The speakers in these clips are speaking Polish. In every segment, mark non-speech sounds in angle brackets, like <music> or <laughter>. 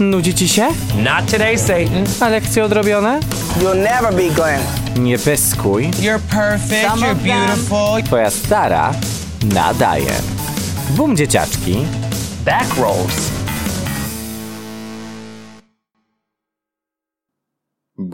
Nudzi ci się? Not today, Satan. A lekcje odrobione? You'll never be Glenn. Nie pyskuj. You're perfect. Some You're beautiful. Twoja stara nadaje. Bum dzieciaczki. Back rolls.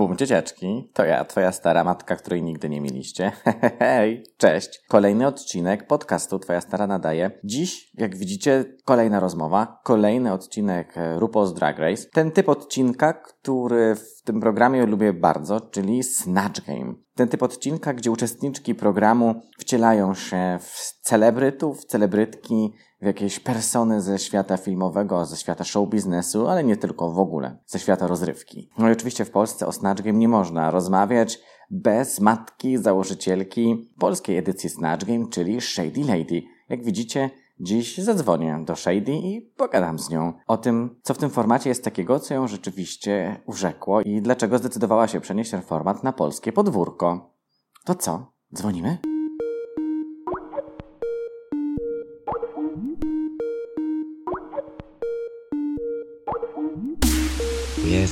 Bum dzieciaczki, to ja, twoja stara matka, której nigdy nie mieliście. <laughs> Hej, cześć. Kolejny odcinek podcastu Twoja stara nadaje. Dziś, jak widzicie, kolejna rozmowa, kolejny odcinek e, RuPaul's Drag Race. Ten typ odcinka, który w tym programie lubię bardzo, czyli Snatch Game. Ten typ odcinka, gdzie uczestniczki programu wcielają się w celebrytów, celebrytki, w jakieś persony ze świata filmowego, ze świata show biznesu, ale nie tylko w ogóle, ze świata rozrywki. No i oczywiście w Polsce o Snatch Game nie można rozmawiać bez matki założycielki polskiej edycji Snatch Game, czyli Shady Lady. Jak widzicie, dziś zadzwonię do Shady i pogadam z nią o tym, co w tym formacie jest takiego, co ją rzeczywiście urzekło i dlaczego zdecydowała się przenieść ten format na polskie podwórko. To co? Dzwonimy?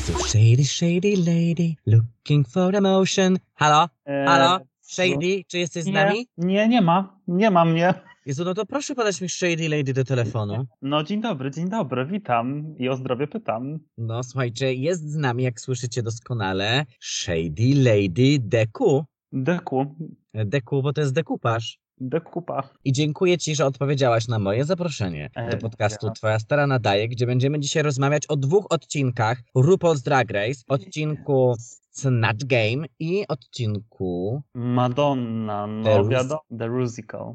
Shady, shady lady, looking for emotion. Halo? Halo? Shady, czy jesteś z nami? Nie, nie ma. Nie ma mnie. Jezu, no to proszę podać mi shady lady do telefonu. No dzień dobry, dzień dobry, witam i o zdrowie pytam. No słuchajcie, jest z nami, jak słyszycie doskonale, shady lady Deku. Deku, Deku, bo to jest dekupaż. Dekupa. I dziękuję Ci, że odpowiedziałaś na moje zaproszenie E, do podcastu ja. Twoja Stara Nadaje, gdzie będziemy dzisiaj rozmawiać o dwóch odcinkach RuPaul's Drag Race, odcinku Snatch Game i odcinku Madonna, The no Rus- wiadomo, The Rusical.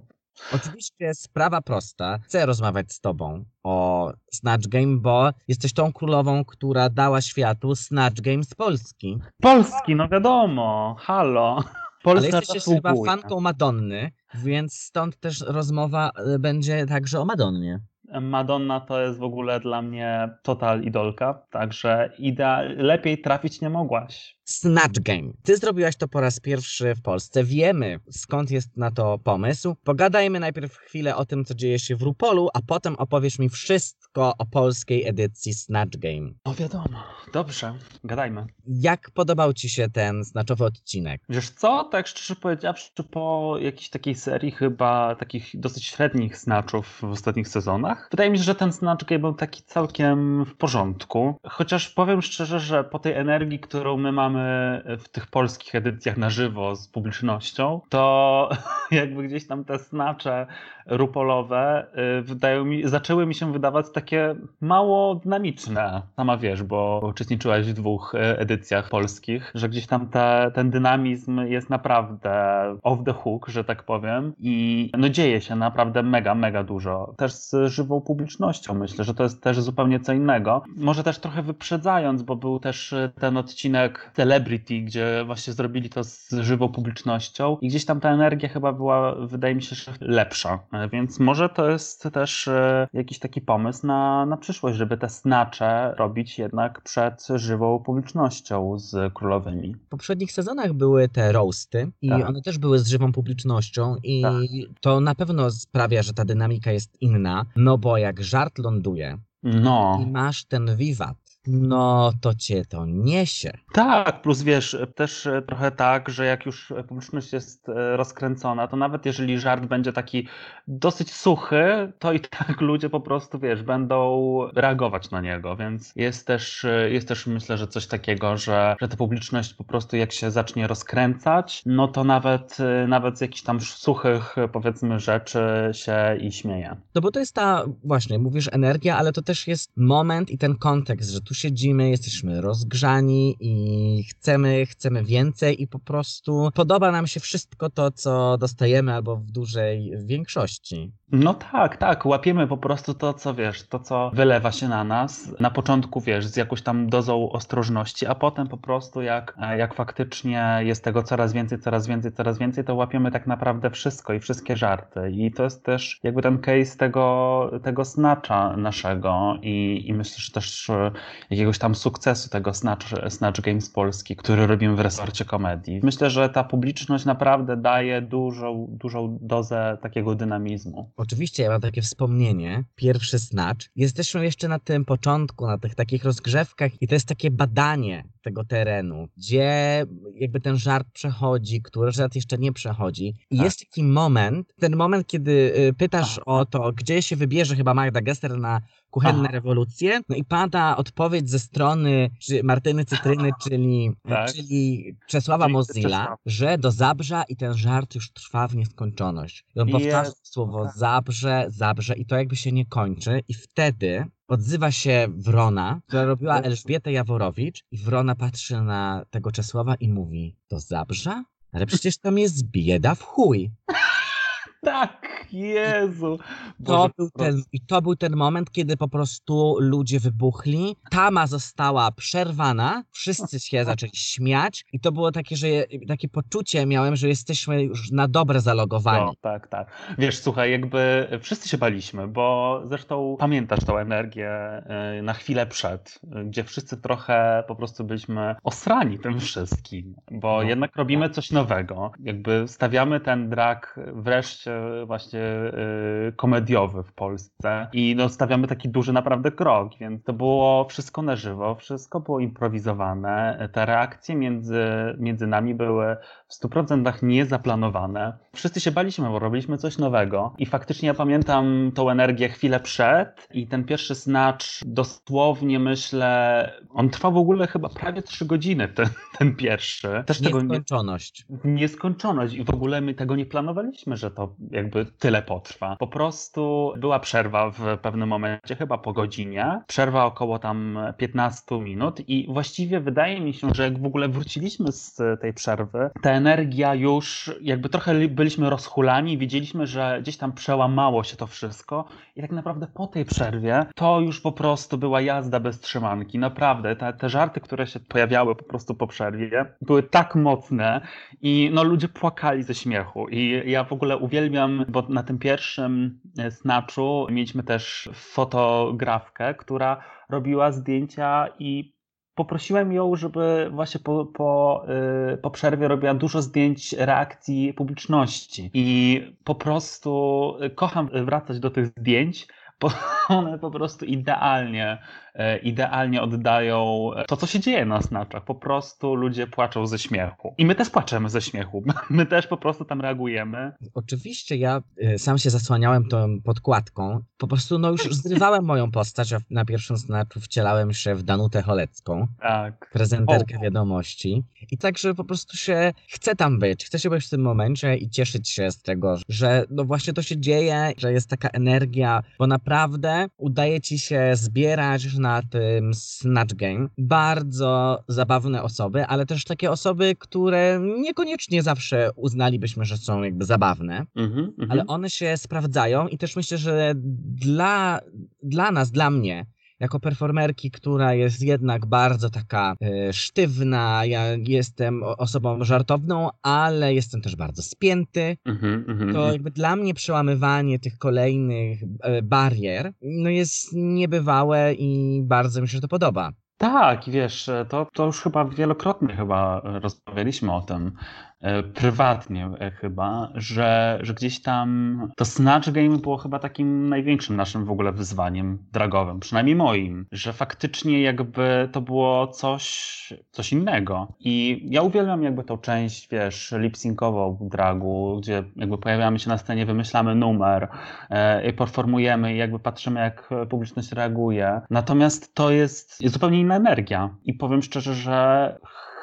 Oczywiście sprawa prosta. Chcę rozmawiać z tobą o Snatch Game, bo jesteś tą królową, która dała światu Snatch Game z Polski. Polski, no wiadomo, halo. Ale Polska jesteś jeszcze chyba fanką Madonny, więc stąd też rozmowa y, będzie także o Madonnie. Madonna to jest w ogóle dla mnie total idolka, także idea... lepiej trafić nie mogłaś. Snatch Game. Ty zrobiłaś to po raz pierwszy w Polsce. Wiemy skąd jest na to pomysł. Pogadajmy najpierw chwilę o tym, co dzieje się w Rupolu, a potem opowiesz mi wszystko o polskiej edycji Snatch Game. No wiadomo. Dobrze, gadajmy. Jak podobał ci się ten snatchowy odcinek? Wiesz co, tak szczerze powiedziawszy, po jakiejś takiej serii chyba takich dosyć średnich snatchów w ostatnich sezonach, wydaje mi się, że ten snatch game był taki całkiem w porządku. Chociaż powiem szczerze, że po tej energii, którą my mamy w tych polskich edycjach na żywo z publicznością, to <laughs> jakby gdzieś tam te snacze rupolowe y, wydają mi, zaczęły mi się wydawać takie mało dynamiczne. Sama wiesz, bo uczestniczyłaś w dwóch y, edycjach polskich, że gdzieś tam te, ten dynamizm jest naprawdę off the hook, że tak powiem i no dzieje się naprawdę mega, mega dużo. Też z żywą publicznością myślę, że to jest też zupełnie co innego. Może też trochę wyprzedzając, bo był też y, ten odcinek Celebrity, gdzie właśnie zrobili to z żywą publicznością i gdzieś tam ta energia chyba była, wydaje mi się, że lepsza. E, Więc może to jest też e, jakiś taki pomysł na, na przyszłość, żeby te snacze robić jednak przed żywą publicznością z królowymi. W poprzednich sezonach były te roasty i Tak. one też były z żywą publicznością i Tak. to na pewno sprawia, że ta dynamika jest inna, no bo jak żart ląduje No. i masz ten wiwat, no to cię to niesie. Tak, plus wiesz, też e, trochę tak, że jak już publiczność jest e, rozkręcona, to nawet jeżeli żart będzie taki dosyć suchy, to i tak <laughs> ludzie po prostu, wiesz, będą reagować na niego, więc jest też, e, jest też myślę, że coś takiego, że, że ta publiczność po prostu jak się zacznie rozkręcać, no to nawet, nawet z jakichś tam suchych, powiedzmy, rzeczy się i śmieje. No bo to jest ta, właśnie, mówisz energia, ale to też jest moment i ten kontekst, że tu siedzimy, jesteśmy rozgrzani i chcemy, chcemy więcej i po prostu podoba nam się wszystko to, co dostajemy albo w dużej większości. No tak, tak, łapiemy po prostu to, co wiesz, to, co wylewa się na nas. Na początku, wiesz, z jakąś tam dozą ostrożności, a potem po prostu jak, jak faktycznie jest tego coraz więcej, coraz więcej, coraz więcej, to łapiemy tak naprawdę wszystko i wszystkie żarty. I to jest też jakby ten case tego, tego snacza naszego i, i myślę, że też jakiegoś tam sukcesu tego Snatch, Snatch Games Polski, który robimy w resorcie komedii. Myślę, że ta publiczność naprawdę daje dużą, dużą dozę takiego dynamizmu. Oczywiście ja mam takie wspomnienie, pierwszy snatch. Jesteśmy jeszcze na tym początku, na tych takich rozgrzewkach i to jest takie badanie tego terenu, gdzie jakby ten żart przechodzi, który żart jeszcze nie przechodzi. I Tak. jest taki moment, ten moment, kiedy y, pytasz o to, gdzie się wybierze chyba Magda Gessler na kuchenne Aha. rewolucje, no i pada odpowiedź ze strony czy Martyny Cytryny, <laughs> czyli, Tak. czyli Czesława Czyli Mozilla, Czesław. że do Zabrza i ten żart już trwa w nieskończoność. I on powtarza Jest, słowo tak. Zabrze, Zabrze i to jakby się nie kończy i wtedy odzywa się Wrona, która robiła Elżbietę Jaworowicz i Wrona patrzy na tego Czesława i mówi, do Zabrza? Ale przecież tam jest bieda w chuj. <laughs> Tak, Jezu. To był ten. I to był ten moment, kiedy po prostu ludzie wybuchli. Tama została przerwana, wszyscy się <laughs> zaczęli śmiać i to było takie, że je- takie poczucie miałem, że jesteśmy już na dobre zalogowani. No, tak, tak. Wiesz, słuchaj, jakby wszyscy się baliśmy, bo zresztą pamiętasz tą energię y, na chwilę przed, gdzie wszyscy trochę po prostu byliśmy osrani tym wszystkim, bo No, jednak robimy coś nowego. Jakby stawiamy ten drag wreszcie właśnie y, komediowy w Polsce i no, stawiamy taki duży naprawdę krok, więc to było wszystko na żywo, wszystko było improwizowane. Te reakcje między, między nami były w 100% niezaplanowane. Wszyscy się baliśmy, bo robiliśmy coś nowego i faktycznie ja pamiętam tą energię chwilę przed i ten pierwszy snatch dosłownie myślę, on trwał w ogóle chyba prawie 3 godziny, ten, ten pierwszy. Też tego nie, Nieskończoność. nieskończoność i w ogóle my tego nie planowaliśmy, że to jakby tyle potrwa. Po prostu była przerwa w pewnym momencie, chyba po godzinie. Przerwa około tam 15 minut i właściwie wydaje mi się, że jak w ogóle wróciliśmy z tej przerwy, ta energia już jakby trochę li- byliśmy rozhulani, widzieliśmy, że gdzieś tam przełamało się to wszystko i tak naprawdę po tej przerwie to już po prostu była jazda bez trzymanki. Naprawdę, te, te żarty, które się pojawiały po prostu po przerwie, były tak mocne i no ludzie płakali ze śmiechu i ja w ogóle uwielbiam, bo na tym pierwszym e, snatchu mieliśmy też fotografkę, która robiła zdjęcia i poprosiłem ją, żeby właśnie po, po, y, po przerwie robiła dużo zdjęć reakcji publiczności. I po prostu y, kocham wracać do tych zdjęć, bo <laughs> one po prostu idealnie, e, idealnie oddają to, co się dzieje na snaczach. Po prostu ludzie płaczą ze śmiechu. I my też płaczemy ze śmiechu. <laughs> My też po prostu tam reagujemy. Oczywiście ja y, sam się zasłaniałem tą podkładką. Po prostu no już zrywałem moją postać, a na pierwszym snaczu wcielałem się w Danutę Cholecką, Tak. prezenterkę O. wiadomości. I także po prostu się chcę tam być, chcę się być w tym momencie i cieszyć się z tego, że no właśnie to się dzieje, że jest taka energia, bo naprawdę udaje ci się zbierać na tym Snatch Game bardzo zabawne osoby, ale też takie osoby, które niekoniecznie zawsze uznalibyśmy, że są jakby zabawne Mhm, mhm. ale one się sprawdzają i też myślę, że dla, dla nas, dla mnie, jako performerki, która jest jednak bardzo taka e, sztywna, ja jestem osobą żartowną, ale jestem też bardzo spięty, Mhm, mhm, to mhm. jakby dla mnie przełamywanie tych kolejnych e, barier no jest niebywałe i bardzo mi się to podoba. Tak, wiesz, to, to już chyba wielokrotnie chyba rozmawialiśmy o tym, e, prywatnie e, chyba, że, że gdzieś tam to Snatch Game było chyba takim największym naszym w ogóle wyzwaniem dragowym, przynajmniej moim, że faktycznie jakby to było coś, coś innego. I ja uwielbiam jakby tą część, wiesz, lip-synkową dragu, gdzie jakby pojawiamy się na scenie, wymyślamy numer, e, i performujemy i jakby patrzymy, jak publiczność reaguje. Natomiast to jest, jest zupełnie inna energia. I powiem szczerze, że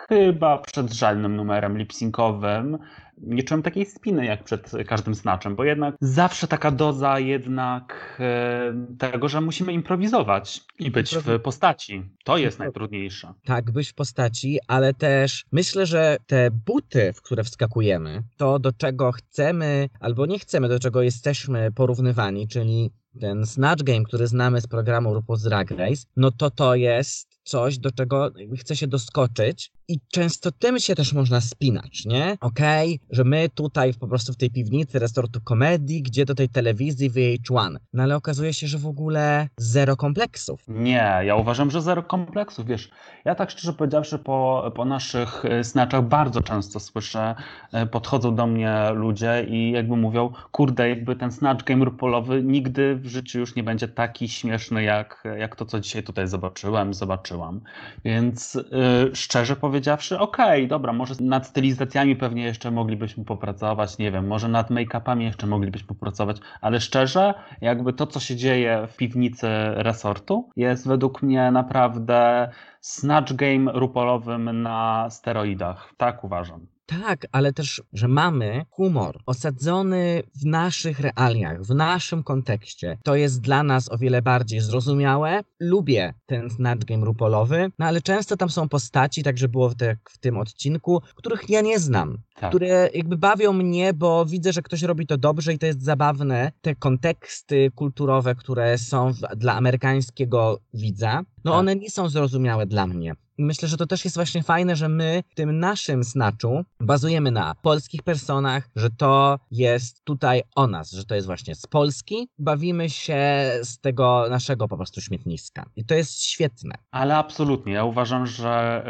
chyba przed żadnym numerem lip-synkowym nie czułem takiej spiny jak przed każdym snaczem, bo jednak zawsze taka doza jednak e, tego, że musimy improwizować i być w postaci. To jest najtrudniejsze. tak być w postaci, ale też myślę, że te buty, w które wskakujemy, to do czego chcemy albo nie chcemy, do czego jesteśmy porównywani, czyli ten Snatch Game, który znamy z programu RuPaul's Drag Race, no to to jest coś, do czego chce się doskoczyć i często tym się też można spinać, nie? Okej, że my tutaj po prostu w tej piwnicy resortu komedii, gdzie do tej telewizji VH1. No ale okazuje się, że w ogóle zero kompleksów. Nie, ja uważam, że zero kompleksów, wiesz. Ja tak szczerze powiedziawszy po, po naszych e, snaczach bardzo często słyszę, e, podchodzą do mnie ludzie i jakby mówią, kurde, jakby ten snatch game rupolowy nigdy w życiu już nie będzie taki śmieszny jak, jak to, co dzisiaj tutaj zobaczyłem, Więc y, szczerze powiedziawszy, okej, dobra, może nad stylizacjami pewnie jeszcze moglibyśmy popracować, nie wiem, może nad make-upami jeszcze moglibyśmy popracować, ale szczerze, jakby to, co się dzieje w piwnicy resortu, jest według mnie naprawdę snatch game rupolowym na steroidach. Tak uważam. Tak, ale też, że mamy humor osadzony w naszych realiach, w naszym kontekście. To jest dla nas o wiele bardziej zrozumiałe. Lubię ten snatch game rupolowy, no ale często tam są postaci, tak że było w, te, w tym odcinku, których ja nie znam. Tak. Które jakby bawią mnie, bo widzę, że ktoś robi to dobrze i to jest zabawne. Te konteksty kulturowe, które są w, dla amerykańskiego widza, no Tak. one nie są zrozumiałe dla mnie. Myślę, że to też jest właśnie fajne, że my w tym naszym snaczu bazujemy na polskich personach, że to jest tutaj o nas, że to jest właśnie z Polski. Bawimy się z tego naszego po prostu śmietniska. I to jest świetne. Ale absolutnie. Ja uważam, że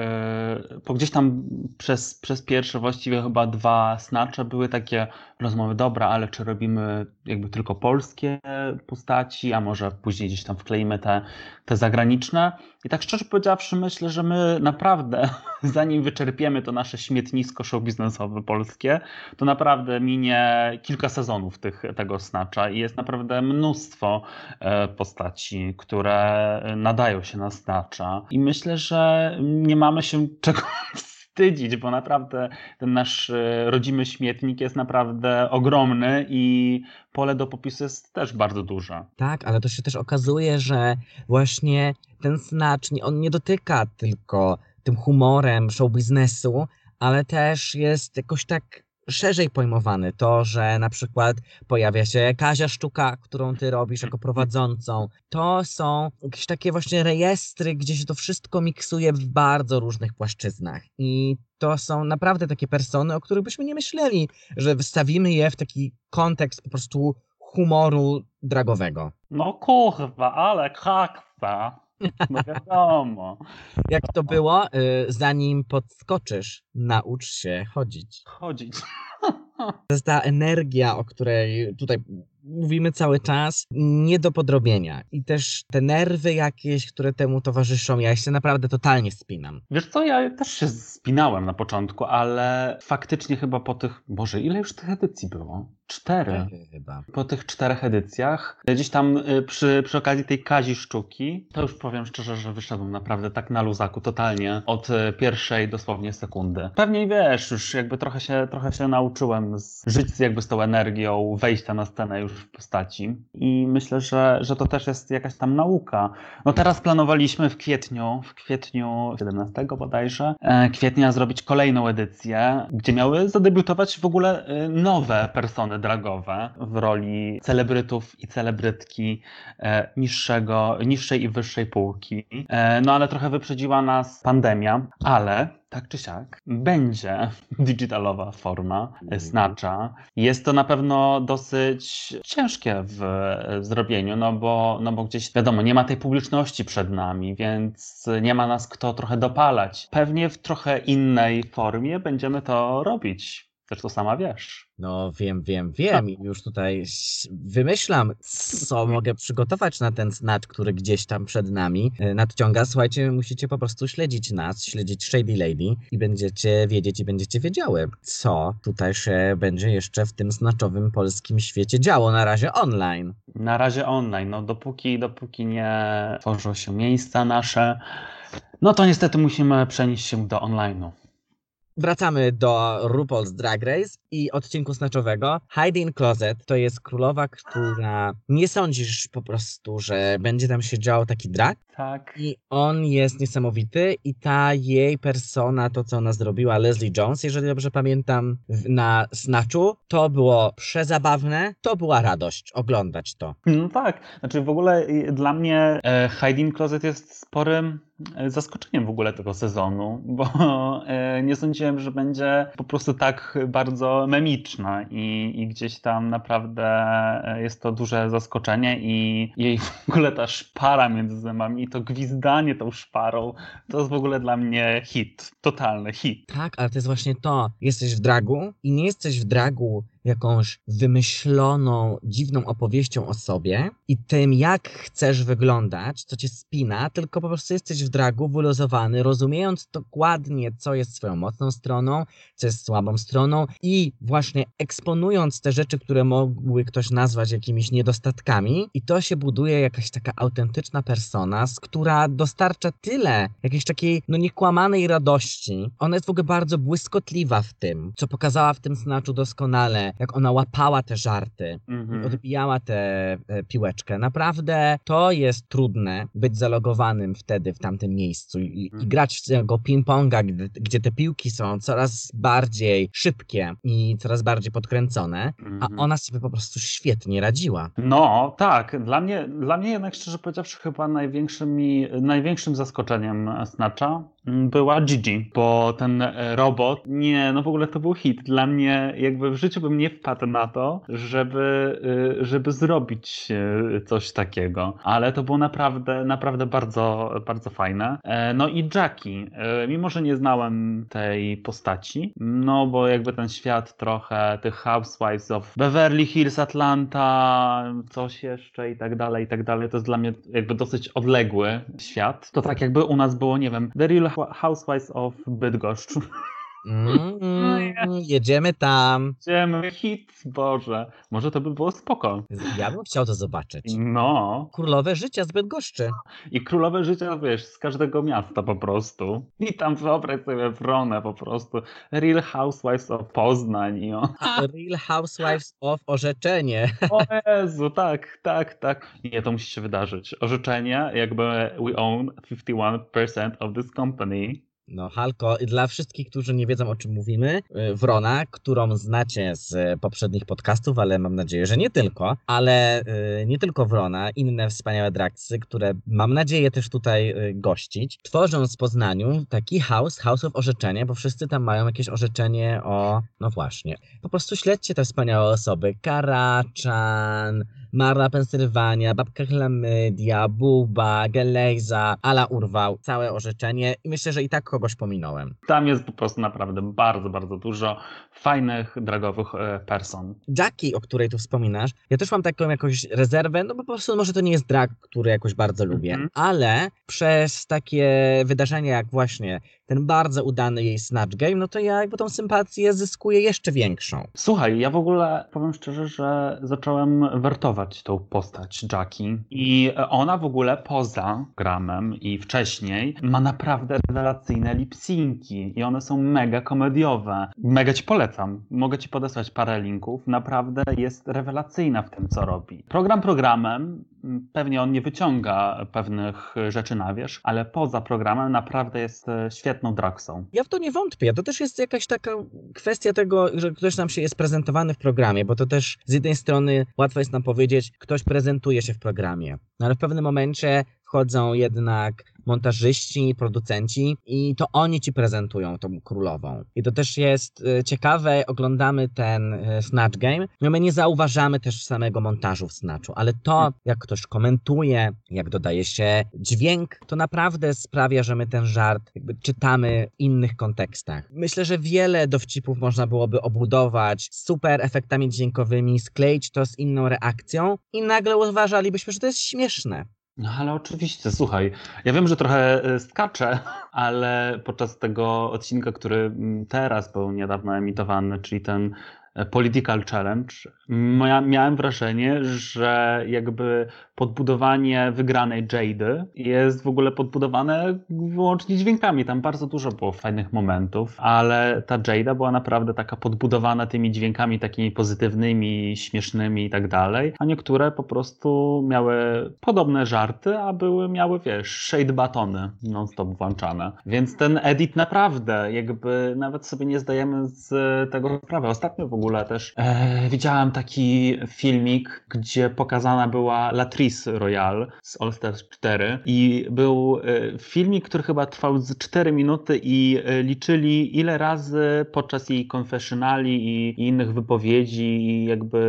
yy, po gdzieś tam przez, przez pierwsze właściwie chyba dwa snacze były takie rozmowy, dobra, ale czy robimy jakby tylko polskie postaci, a może później gdzieś tam wkleimy te, te zagraniczne. I tak szczerze powiedziawszy, myślę, że my naprawdę, <laughs> zanim wyczerpiemy to nasze śmietnisko show biznesowe polskie, to naprawdę minie kilka sezonów tych, tego snacza i jest naprawdę mnóstwo e, postaci, które nadają się na snacza. I myślę, że nie mamy się <laughs> czego wstydzić, bo naprawdę ten nasz e, rodzimy śmietnik jest naprawdę ogromny i pole do popisu jest też bardzo duże. Tak, ale to się też okazuje, że właśnie ten nie- on nie dotyka tylko tym humorem show biznesu, ale też jest jakoś tak szerzej pojmowany. To, że na przykład pojawia się Kazia Sztuka, którą ty robisz jako prowadzącą. To są jakieś takie właśnie rejestry, gdzie się to wszystko miksuje w bardzo różnych płaszczyznach. I to są naprawdę takie persony, o których byśmy nie myśleli, że wstawimy je w taki kontekst po prostu humoru dragowego. No kurwa, ale kakwa. No wiadomo. Jak to było? Y, Zanim podskoczysz, naucz się chodzić. Chodzić. To jest ta energia, o której tutaj mówimy cały czas, nie do podrobienia. I też te nerwy jakieś, które temu towarzyszą, ja się naprawdę totalnie spinam. Wiesz co, ja też się spinałem na początku, ale faktycznie chyba po tych, Boże, ile już tych edycji było? Cztery. Chyba. Po tych czterech edycjach, gdzieś tam y, przy, przy okazji tej Kazi Sztuki, to już powiem szczerze, że wyszedłem naprawdę tak na luzaku, totalnie, od y, pierwszej dosłownie sekundy. Pewnie wiesz, już jakby trochę się, trochę się nauczyłem z, żyć jakby z tą energią wejścia na scenę już w postaci i myślę, że, że to też jest jakaś tam nauka. No teraz planowaliśmy w kwietniu, w kwietniu 17 bodajże, e, kwietnia zrobić kolejną edycję, gdzie miały zadebiutować w ogóle e, nowe persony dragowe w roli celebrytów i celebrytki e, niższego, niższej i wyższej półki. No ale trochę wyprzedziła nas pandemia, ale tak czy siak będzie <laughs> digitalowa forma e, Snatcha. Jest to na pewno dosyć ciężkie w e, zrobieniu, no bo, no bo gdzieś wiadomo, nie ma tej publiczności przed nami, więc nie ma nas kto trochę dopalać. Pewnie w trochę innej formie będziemy to robić. Zresztą sama wiesz. No wiem, wiem, wiem i już tutaj wymyślam, co mogę przygotować na ten snatch, który gdzieś tam przed nami e, nadciąga. Słuchajcie, musicie po prostu śledzić nas, śledzić Shady Lady i będziecie wiedzieć i będziecie wiedziały, co tutaj się będzie jeszcze w tym snaczowym polskim świecie działo. Na razie online. Na razie online, no dopóki, dopóki nie tworzą się miejsca nasze, no to niestety musimy przenieść się do online'u. Wracamy do RuPaul's Drag Race i odcinku snaczowego. Heidi in Closet to jest królowa, która nie sądzisz po prostu, że będzie tam się działo taki drag. Tak. I on jest niesamowity i ta jej persona, to co ona zrobiła, Leslie Jones, jeżeli dobrze pamiętam, na Snatchu, to było przezabawne, to była radość oglądać to. No tak, znaczy w ogóle dla mnie e, Hide in Closet jest sporym zaskoczeniem w ogóle tego sezonu, <laughs> bo e, nie sądziłem, że będzie po prostu tak bardzo memiczna i, i gdzieś tam naprawdę e, jest to duże zaskoczenie i jej w ogóle ta szpara między zębami i to gwizdanie tą szparą, to jest w ogóle dla mnie hit, totalny hit. Tak, ale to jest właśnie to. Jesteś w dragu i nie jesteś w dragu jakąś wymyśloną, dziwną opowieścią o sobie i tym, jak chcesz wyglądać, co cię spina, tylko po prostu jesteś w dragu, wyluzowany, rozumiejąc dokładnie, co jest swoją mocną stroną, co jest słabą stroną i właśnie eksponując te rzeczy, które mogły ktoś nazwać jakimiś niedostatkami i to się buduje jakaś taka autentyczna persona, która dostarcza tyle jakiejś takiej, no niekłamanej radości. Ona jest w ogóle bardzo błyskotliwa w tym, co pokazała w tym snaczu doskonale, jak ona łapała te żarty i Mhm. odbijała tę e, piłeczkę. Naprawdę to jest trudne być zalogowanym wtedy w tamtym miejscu i, i Mhm. grać w tego ping-ponga, gdzie, gdzie te piłki są coraz bardziej szybkie i coraz bardziej podkręcone, a Mhm. ona sobie po prostu świetnie radziła. No, tak. Dla mnie, dla mnie jednak szczerze powiedziawszy chyba największym, mi- największym zaskoczeniem Snatcha była Gigi, bo ten e, robot, nie, no w ogóle to był hit. Dla mnie jakby w życiu bym nie wpadł na to, żeby, y, żeby zrobić y, coś takiego. Ale to było naprawdę, naprawdę bardzo, bardzo fajne. E, No i Jackie, e, mimo że nie znałem tej postaci, no bo jakby ten świat trochę tych Housewives of Beverly Hills, Atlanta, coś jeszcze i tak dalej, i tak dalej, to jest dla mnie jakby dosyć odległy świat. To tak jakby u nas było, nie wiem, The Real Housewives of Bydgoszcz. <laughs> Mm, mm, jedziemy tam. Idziemy, hit, Boże. Może to by było spoko. Ja bym chciał to zobaczyć. No. Królowe życia z Bydgoszczy. I królowe życia, wiesz, z każdego miasta po prostu. I tam wyobraź sobie Wronę po prostu. Real Housewives of Poznań i on. Real Housewives of Orzeczenie. O Jezu, tak, tak, tak. Nie, to musi się wydarzyć. Orzeczenie, jakby we own 51% of this company. No, Halko, dla wszystkich, którzy nie wiedzą o czym mówimy, y, Wrona, którą znacie z y, poprzednich podcastów, ale mam nadzieję, że nie tylko, ale y, nie tylko Wrona, inne wspaniałe draksy, które mam nadzieję też tutaj gościć, tworzą z Poznaniu taki house, house of orzeczenie, bo wszyscy tam mają jakieś orzeczenie o, no właśnie. Po prostu śledźcie te wspaniałe osoby. Karaczan, Marla Pensylwania, Babka Chlamydia, Buba, Gelejza, Ala Urwał, całe orzeczenie i myślę, że i tak kogoś pominąłem. Tam jest po prostu naprawdę bardzo, bardzo dużo fajnych, dragowych e, person. Jackie, o której tu wspominasz, ja też mam taką jakąś rezerwę, no bo po prostu może to nie jest drag, który jakoś bardzo lubię, Mhm. ale przez takie wydarzenia jak właśnie ten bardzo udany jej Snatch Game, no to ja jakby tą sympatię zyskuję jeszcze większą. Słuchaj, ja w ogóle powiem szczerze, że zacząłem wertować tą postać Jackie i ona w ogóle poza gramem i wcześniej ma naprawdę rewelacyjne lipsinki i one są mega komediowe. Mega ci polecam. Mogę ci podesłać parę linków. Naprawdę jest rewelacyjna w tym, co robi. Program programem, m, pewnie on nie wyciąga pewnych rzeczy na wierzch, ale poza programem naprawdę jest e, świetną. Ja w to nie wątpię. To też jest jakaś taka kwestia tego, że ktoś nam się jest prezentowany w programie, bo to też z jednej strony łatwo jest nam powiedzieć, ktoś prezentuje się w programie, no ale w pewnym momencie wchodzą jednak montażyści, producenci i to oni ci prezentują tą królową. I to też jest e, ciekawe, oglądamy ten e, Snatch Game, no my nie zauważamy też samego montażu w Snatchu, ale to, jak ktoś komentuje, jak dodaje się dźwięk, to naprawdę sprawia, że my ten żart czytamy w innych kontekstach. Myślę, że wiele dowcipów można byłoby obudować super efektami dźwiękowymi, skleić to z inną reakcją i nagle uważalibyśmy, że to jest śmieszne. No ale oczywiście, słuchaj, ja wiem, że trochę e, skaczę, <laughs> ale podczas tego odcinka, który mm, teraz był niedawno emitowany, czyli ten e, Political Challenge, mia- miałem wrażenie, że jakby podbudowanie wygranej Jady jest w ogóle podbudowane wyłącznie dźwiękami. Tam bardzo dużo było fajnych momentów, ale ta Jada była naprawdę taka podbudowana tymi dźwiękami takimi pozytywnymi, śmiesznymi i tak dalej, a niektóre po prostu miały podobne żarty, a były, miały, wiesz, shade batony non-stop włączane. Więc ten edit naprawdę jakby nawet sobie nie zdajemy z tego sprawy. Ostatnio w ogóle ogóle też e, widziałem taki filmik, gdzie pokazana była Latrice Royale z All Stars 4 i był e, filmik, który chyba trwał z 4 minuty i e, liczyli ile razy podczas jej konfesjonali i, i innych wypowiedzi i jakby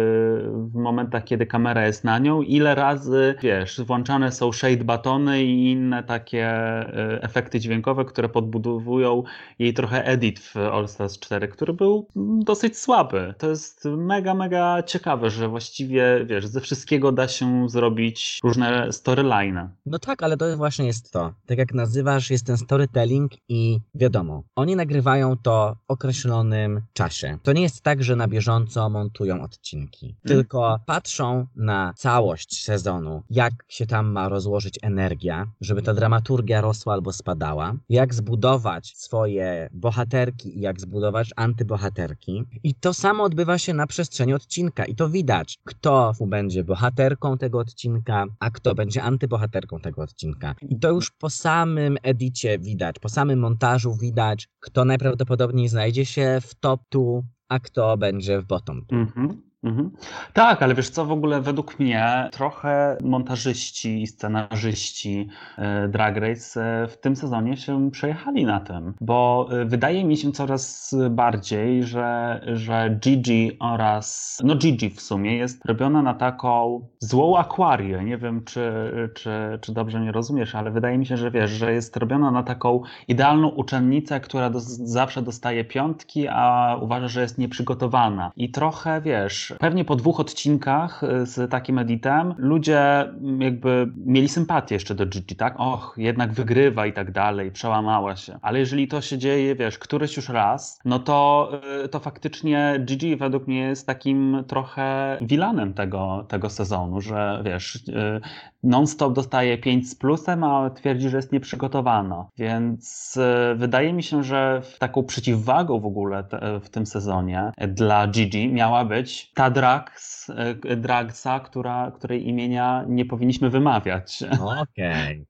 w momentach, kiedy kamera jest na nią, ile razy, wiesz, włączane są shade batony i inne takie e, efekty dźwiękowe, które podbudowują jej trochę edit w All Stars 4, który był dosyć słaby. To jest mega, mega ciekawe, że właściwie, wiesz, ze wszystkiego da się zrobić różne storyline. No tak, ale to właśnie jest to. Tak jak nazywasz, jest ten storytelling i wiadomo, oni nagrywają to w określonym czasie. To nie jest tak, że na bieżąco montują odcinki, tylko patrzą na całość sezonu, jak się tam ma rozłożyć energia, żeby ta dramaturgia rosła albo spadała, jak zbudować swoje bohaterki i jak zbudować antybohaterki. I to samo odbywa się na przestrzeni odcinka i to widać, kto będzie bohaterką tego odcinka, a kto będzie antybohaterką tego odcinka. I to już po samym edicie widać, po samym montażu widać, kto najprawdopodobniej znajdzie się w top 2, a kto będzie w bottom 2. Mhm. Mhm. Tak, ale wiesz co, w ogóle według mnie trochę montażyści i scenarzyści e, Drag Race e, w tym sezonie się przejechali na tym, bo e, wydaje mi się coraz bardziej, że, że Gigi oraz, no Gigi w sumie jest robiona na taką złą akwarię. Nie wiem, czy, czy, czy dobrze mnie rozumiesz, ale wydaje mi się, że wiesz, że jest robiona na taką idealną uczennicę, która do, zawsze dostaje piątki, a uważa, że jest nieprzygotowana. I trochę, wiesz, pewnie po dwóch odcinkach y, z takim editem ludzie mm, jakby mieli sympatię jeszcze do Gigi, tak? Och, jednak wygrywa i tak dalej, przełamała się. Ale jeżeli to się dzieje, wiesz, któryś już raz, no to, y, to faktycznie Gigi według mnie jest takim trochę wilanem tego, tego sezonu, że wiesz, y, non-stop dostaje 5 z plusem, a twierdzi, że jest nieprzygotowana. Więc wydaje mi się, że taką przeciwwagą w ogóle te, w tym sezonie dla Gigi miała być ta Drax, e, Dragsa, która, której imienia nie powinniśmy wymawiać. Okej. Okay.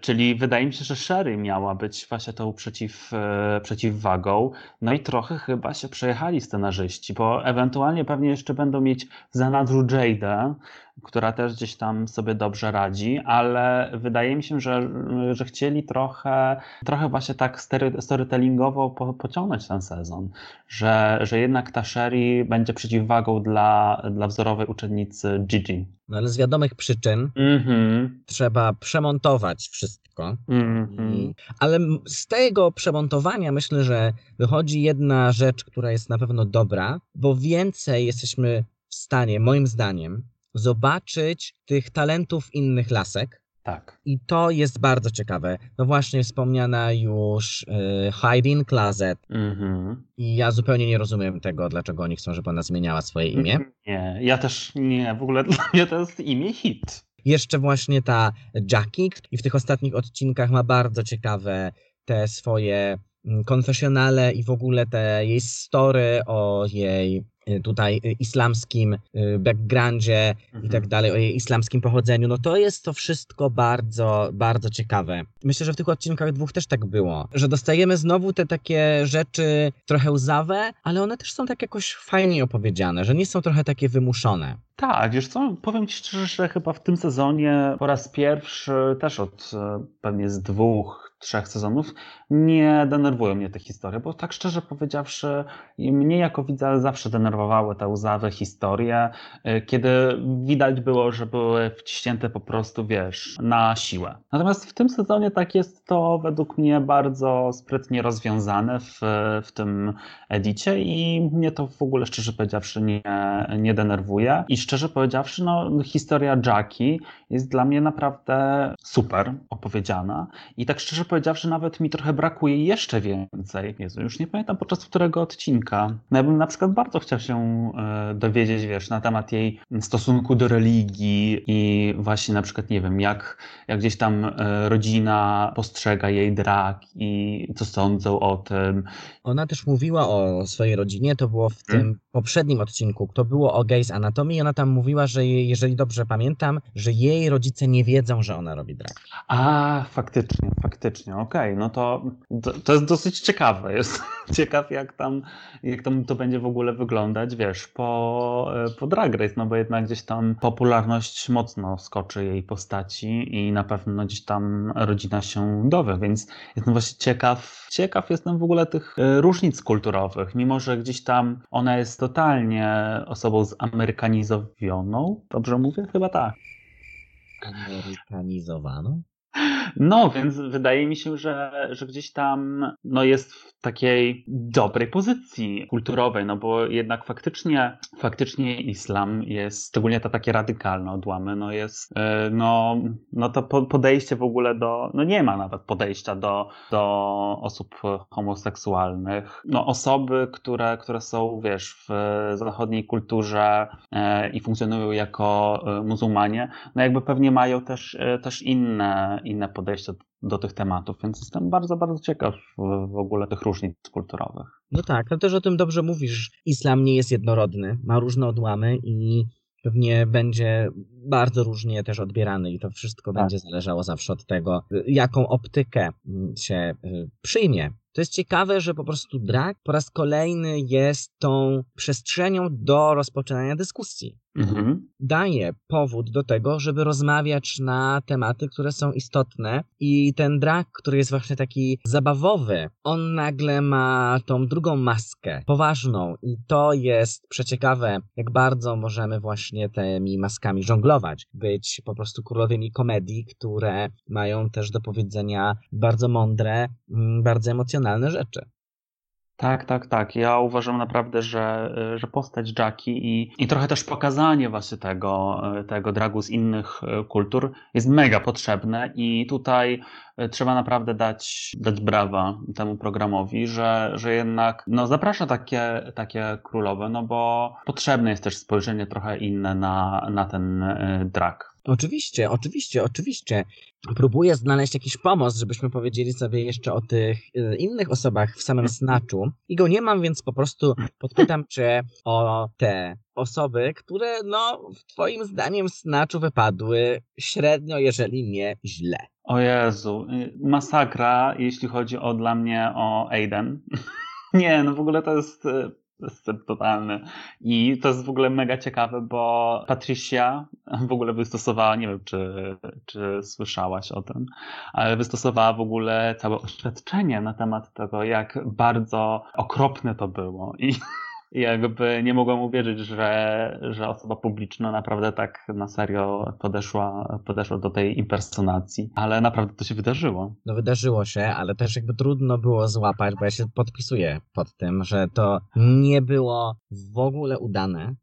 Czyli wydaje mi się, że Sherry miała być właśnie tą przeciw, e, przeciwwagą. No i trochę chyba się przejechali scenarzyści, bo ewentualnie pewnie jeszcze będą mieć w zanadrzu Jade'a, która też gdzieś tam sobie dobrze radzi, ale wydaje mi się, że, że chcieli trochę, trochę właśnie tak storytellingowo po, pociągnąć ten sezon, że, że jednak ta Sherry będzie przeciwwagą dla, dla wzorowej uczennicy Gigi. No ale z wiadomych przyczyn mm-hmm. trzeba przemontować wszystko. Mm-hmm. I, ale z tego przemontowania myślę, że wychodzi jedna rzecz, która jest na pewno dobra, bo więcej jesteśmy w stanie, moim zdaniem, zobaczyć tych talentów innych lasek. Tak. I to jest bardzo ciekawe. No właśnie wspomniana już y, Hide in Closet. Mm-hmm. I ja zupełnie nie rozumiem tego, dlaczego oni chcą, żeby ona zmieniała swoje imię. Nie, ja też nie. W ogóle dla mnie to jest imię hit. Jeszcze właśnie ta Jackie i w tych ostatnich odcinkach ma bardzo ciekawe te swoje konfesjonale i w ogóle te jej story o jej Y, tutaj y, islamskim y, backgroundzie mhm. i tak mhm. dalej, o jej islamskim pochodzeniu, no to jest to wszystko bardzo, bardzo ciekawe. Myślę, że w tych odcinkach dwóch też tak było, że dostajemy znowu te takie rzeczy trochę łzawe, ale one też są tak jakoś fajnie opowiedziane, że nie są trochę takie wymuszone. Tak, wiesz co, powiem Ci szczerze, że chyba w tym sezonie po raz pierwszy, też od e, pewnie z dwóch, trzech sezonów, nie denerwują mnie te historie, bo tak szczerze powiedziawszy, mnie jako widza zawsze denerwowały te łzawe historie, e, kiedy widać było, że były wciśnięte po prostu, wiesz, na siłę. Natomiast w tym sezonie tak jest to według mnie bardzo sprytnie rozwiązane w, w tym edicie i mnie to w ogóle szczerze powiedziawszy nie, nie denerwuje. I szczerze powiedziawszy, no, historia Jackie jest dla mnie naprawdę super opowiedziana i tak szczerze powiedziawszy nawet mi trochę brakuje jeszcze więcej. Jezu, już nie pamiętam podczas którego odcinka. No ja bym na przykład bardzo chciał się e, dowiedzieć, wiesz, na temat jej stosunku do religii i właśnie na przykład, nie wiem, jak, jak gdzieś tam e, rodzina postrzega jej drag i co sądzą o tym Ona też mówiła o swojej rodzinie, to było w tym Hmm. poprzednim odcinku, to było o Gays Anatomii. Ona tam mówiła, że jej, jeżeli dobrze pamiętam, że jej rodzice nie wiedzą, że ona robi drag. A, faktycznie, faktycznie, okej, no to, to to jest dosyć ciekawe. Jest <laughs> ciekaw, jak tam, jak tam to będzie w ogóle wyglądać, wiesz, po, po Drag Race, no bo jednak gdzieś tam popularność mocno skoczy jej postaci i na pewno gdzieś tam rodzina się dowie, więc jestem właśnie ciekaw, ciekaw jestem w ogóle tych e, różnic kulturowych, mimo że gdzieś tam ona jest totalnie osobą zamerykanizowioną, dobrze mówię? Chyba tak. Amerykanizowano? No, więc wydaje mi się, że, że gdzieś tam no, jest w takiej dobrej pozycji kulturowej, no bo jednak faktycznie, faktycznie islam jest, szczególnie te takie radykalne odłamy, no jest, e, no, no to po- podejście w ogóle do, no nie ma nawet podejścia do, do osób homoseksualnych. No osoby, które, które są, wiesz, w zachodniej kulturze e, i funkcjonują jako e, muzułmanie, no jakby pewnie mają też, też inne, inne podejście do, do tych tematów, więc jestem bardzo, bardzo ciekaw w, ogóle tych różnic kulturowych. No tak, ale też o tym dobrze mówisz. Islam nie jest jednorodny, ma różne odłamy i pewnie będzie bardzo różnie też odbierany i to wszystko Tak. będzie zależało zawsze od tego, y, jaką optykę mm, się y, przyjmie. To jest ciekawe, że po prostu drag po raz kolejny jest tą przestrzenią do rozpoczynania dyskusji. Mhm. daje powód do tego, żeby rozmawiać na tematy, które są istotne i ten drag, który jest właśnie taki zabawowy, on nagle ma tą drugą maskę, poważną i to jest przeciekawe, jak bardzo możemy właśnie tymi maskami żonglować, być po prostu królowymi komedii, które mają też do powiedzenia bardzo mądre, mm, bardzo emocjonalne rzeczy. Tak, tak, tak. Ja uważam naprawdę, że, y, że postać Jackie i, i trochę też pokazanie właśnie tego, y, tego dragu z innych y, kultur jest mega potrzebne i tutaj trzeba naprawdę dać, dać brawa temu programowi, że, że jednak no, zaprasza takie, takie królowe, no bo potrzebne jest też spojrzenie trochę inne na, na ten drag. Oczywiście, oczywiście, oczywiście. Próbuję znaleźć jakiś pomost, żebyśmy powiedzieli sobie jeszcze o tych y, innych osobach w samym snaczu. I go nie mam, więc po prostu podpytam cię o te osoby, które no twoim zdaniem w snaczu wypadły średnio, jeżeli nie źle. O Jezu, y, masakra, jeśli chodzi o dla mnie o Aiden. <laughs> Nie, no w ogóle to jest wstyd totalny. I to jest w ogóle mega ciekawe, bo Patricia w ogóle wystosowała, nie wiem czy, czy słyszałaś o tym, ale wystosowała w ogóle całe oświadczenie na temat tego, jak bardzo okropne to było. I i jakby nie mogłem uwierzyć, że, że osoba publiczna naprawdę tak na serio podeszła, podeszła do tej impersonacji, ale naprawdę to się wydarzyło. No wydarzyło się, ale też jakby trudno było złapać, bo ja się podpisuję pod tym, że to nie było w ogóle udane.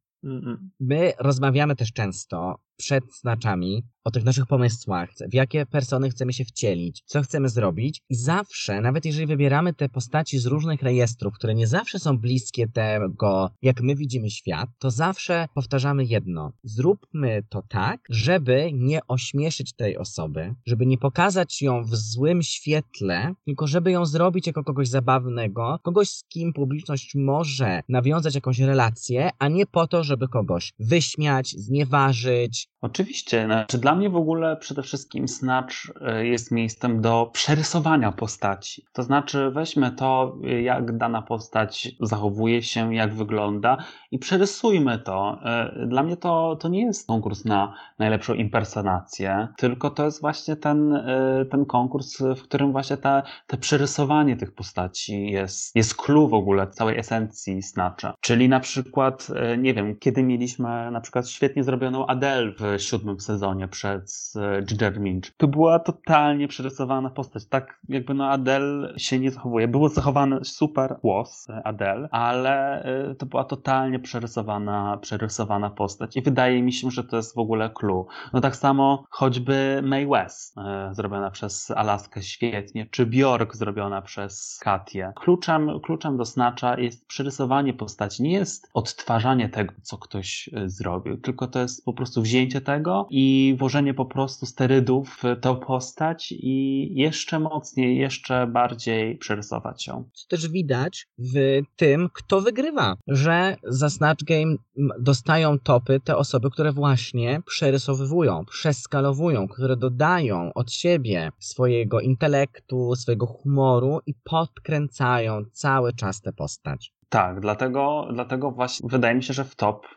My rozmawiamy też często przed znaczami o tych naszych pomysłach, w jakie persony chcemy się wcielić, co chcemy zrobić i zawsze, nawet jeżeli wybieramy te postaci z różnych rejestrów, które nie zawsze są bliskie tego, jak my widzimy świat, to zawsze powtarzamy jedno. Zróbmy to tak, żeby nie ośmieszyć tej osoby, żeby nie pokazać ją w złym świetle, tylko żeby ją zrobić jako kogoś zabawnego, kogoś z kim publiczność może nawiązać jakąś relację, a nie po to, żeby kogoś wyśmiać, znieważyć, Oczywiście, znaczy dla mnie w ogóle przede wszystkim Snatch y, jest miejscem do przerysowania postaci. To znaczy weźmy to, y, jak dana postać zachowuje się, jak wygląda i przerysujmy to. Y, Dla mnie to, to nie jest konkurs na najlepszą impersonację, tylko to jest właśnie ten, ten konkurs, w którym właśnie te, te przerysowanie tych postaci jest, jest clue w ogóle całej esencji Snatcha. Czyli na przykład, nie wiem, kiedy mieliśmy na przykład świetnie zrobioną Adele w siódmym sezonie przed e, Ginger Minch. To była totalnie przerysowana postać. Tak jakby no Adele się nie zachowuje. Było zachowany super głos e, Adele, ale e, to była totalnie przerysowana, przerysowana postać. I wydaje mi się, że to jest w ogóle clue. No tak samo choćby Mae West zrobiona przez Alaskę świetnie, czy Bjork zrobiona przez Katię. Kluczem, kluczem do Snatcha jest przerysowanie postaci. Nie jest odtwarzanie tego, co ktoś zrobił, tylko to jest po prostu wzięcie tego i włożenie po prostu sterydów w tę postać i jeszcze mocniej, jeszcze bardziej przerysować ją. Co też widać w tym, kto wygrywa, że za Snatch Game dostają topy te osoby, które właśnie przerysowywują, przeskalowują, które dodają od siebie swojego intelektu, swojego humoru i podkręcają cały czas tę postać. Tak, dlatego, dlatego właśnie wydaje mi się, że w top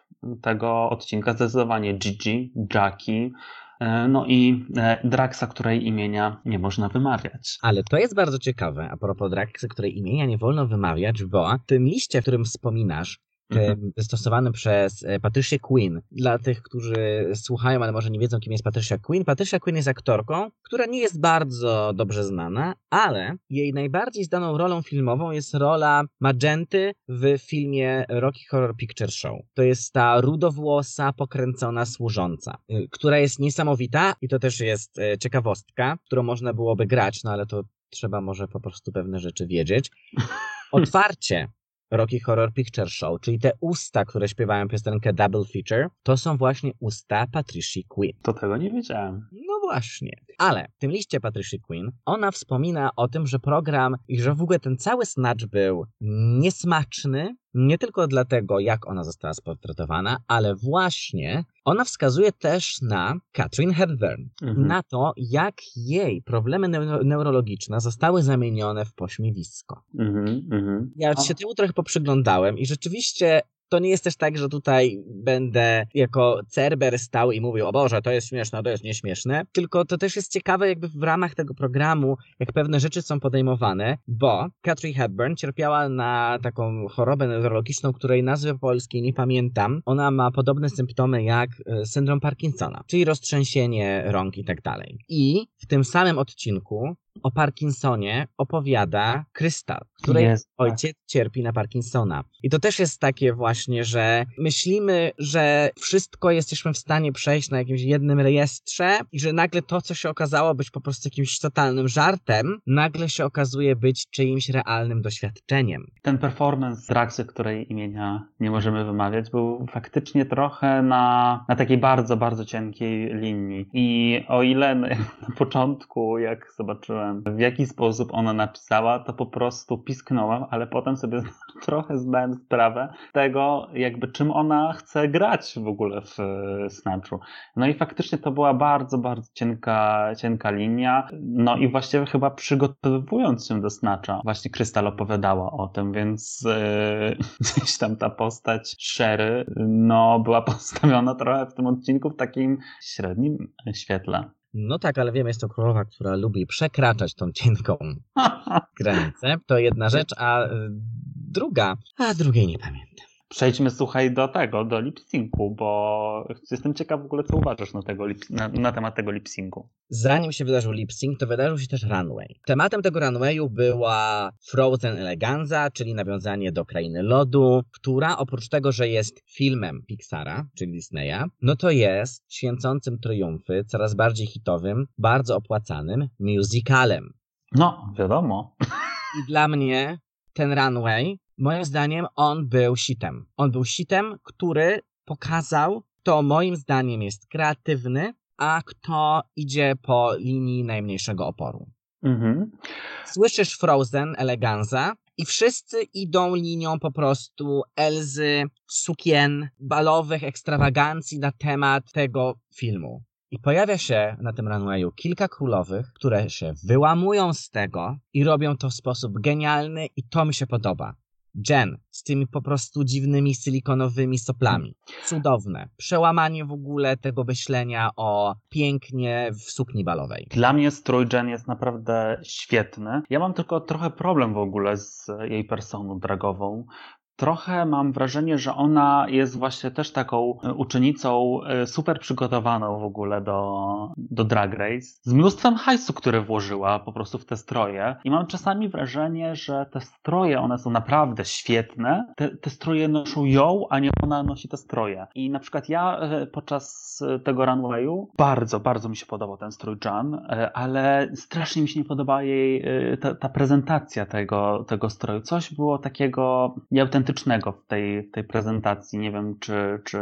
tego odcinka zdecydowanie Gigi, Jackie, e, no i e, Draxa, której imienia nie można wymawiać. Ale to jest bardzo ciekawe, a propos Draxy, której imienia nie wolno wymawiać, bo w tym liście, w którym wspominasz, Mhm. wystosowanym przez e, Patricia Quinn. Dla tych, którzy słuchają, ale może nie wiedzą, kim jest Patricia Quinn. Patricia Quinn jest aktorką, która nie jest bardzo dobrze znana, ale jej najbardziej znaną rolą filmową jest rola Magenty w filmie Rocky Horror Picture Show. To jest ta rudowłosa, pokręcona służąca, y, która jest niesamowita i to też jest e, ciekawostka, którą można byłoby grać, no ale to trzeba może po prostu pewne rzeczy wiedzieć. <laughs> Otwarcie Rocky Horror Picture Show, czyli te usta, które śpiewają piosenkę Double Feature, to są właśnie usta Patricia Quinn. To tego nie wiedziałem. No właśnie. Ale w tym liście Patricia Quinn ona wspomina o tym, że program i że w ogóle ten cały snatch był niesmaczny, nie tylko dlatego, jak ona została sportretowana, ale właśnie ona wskazuje też na Katrin Hepburn, Mhm. na to, jak jej problemy neuro- neurologiczne zostały zamienione w pośmiewisko. Mhm, mhm. Ja się temu trochę poprzyglądałem i rzeczywiście to nie jest też tak, że tutaj będę jako Cerber stał i mówił, o Boże, to jest śmieszne, to jest nieśmieszne, tylko to też jest ciekawe jakby w ramach tego programu, jak pewne rzeczy są podejmowane, bo Katrin Hepburn cierpiała na taką chorobę neurologiczną, której nazwy polskiej nie pamiętam. Ona ma podobne symptomy jak e, syndrom Parkinsona, czyli roztrzęsienie rąk i tak dalej. I w tym samym odcinku o Parkinsonie opowiada Krystal, której Jest, tak. ojciec cierpi na Parkinsona. I to też jest takie właśnie, że myślimy, że wszystko jesteśmy w stanie przejść na jakimś jednym rejestrze i że nagle to, co się okazało być po prostu jakimś totalnym żartem, nagle się okazuje być czyimś realnym doświadczeniem. Ten performance Draxy, której imienia nie możemy wymawiać, był faktycznie trochę na, na takiej bardzo, bardzo cienkiej linii. I o ile na, na początku, jak zobaczyłem, w jaki sposób ona napisała, to po prostu pisknąłem, ale potem sobie <laughs> trochę zdałem sprawę tego, jakby czym ona chce grać w ogóle w e, Snatchu. No i faktycznie to była bardzo, bardzo cienka, cienka linia. No i właściwie chyba przygotowując się do Snatcha, właśnie Krystal opowiadała o tym, więc yy, <laughs> gdzieś tam ta postać Sherry, no była <laughs> postawiona trochę w tym odcinku w takim średnim świetle. No tak, ale wiem, jest to królowa, która lubi przekraczać tą cienką <laughs> granicę. To jedna rzecz, a y, druga, a drugiej nie pamiętam. Przejdźmy, słuchaj, do tego, do lip-syncu, bo jestem ciekaw w ogóle, co uważasz na, tego lip, na, na temat tego lip-syncu. Zanim się wydarzył lip sync, to wydarzył się też runway. Tematem tego runwayu była Frozen Eleganza, czyli nawiązanie do Krainy Lodu, która oprócz tego, że jest filmem Pixara, czyli Disneya, no to jest święcącym triumfy, coraz bardziej hitowym, bardzo opłacanym musicalem. No, wiadomo. I dla mnie ten runway, moim zdaniem, on był sitem. On był sitem, który pokazał, kto moim zdaniem jest kreatywny, a kto idzie po linii najmniejszego oporu. Mhm. Słyszysz Frozen, Eleganza i wszyscy idą linią po prostu Elzy, sukien, balowych ekstrawagancji na temat tego filmu. I pojawia się na tym runwayu kilka królowych, które się wyłamują z tego i robią to w sposób genialny i to mi się podoba. Jen z tymi po prostu dziwnymi silikonowymi soplami. Cudowne. Przełamanie w ogóle tego myślenia o pięknie w sukni balowej. Dla mnie strój Jen jest naprawdę świetny. Ja mam tylko trochę problem w ogóle z jej personą dragową. Trochę mam wrażenie, że ona jest właśnie też taką e, uczennicą e, super przygotowaną w ogóle do, do Drag Race, z mnóstwem hajsu, które włożyła po prostu w te stroje. I mam czasami wrażenie, że te stroje, one są naprawdę świetne. Te, te stroje noszą ją, a nie ona nosi te stroje. I na przykład ja e, podczas tego runwayu bardzo, bardzo mi się podobał ten strój Jan, ale strasznie mi się nie podobała jej ta, ta prezentacja tego, tego stroju. Coś było takiego nieautentycznego w tej, w tej prezentacji. Nie wiem, czy, czy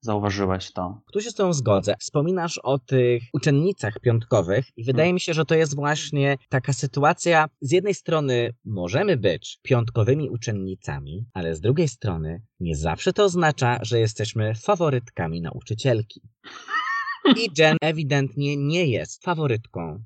zauważyłeś to. Tu się z tą zgodzę. Wspominasz o tych uczennicach piątkowych i wydaje mi się, że to jest właśnie taka sytuacja. Z jednej strony możemy być piątkowymi uczennicami, ale z drugiej strony nie zawsze to oznacza, że jesteśmy faworytkami nauczycielki. I Jen ewidentnie nie jest faworytką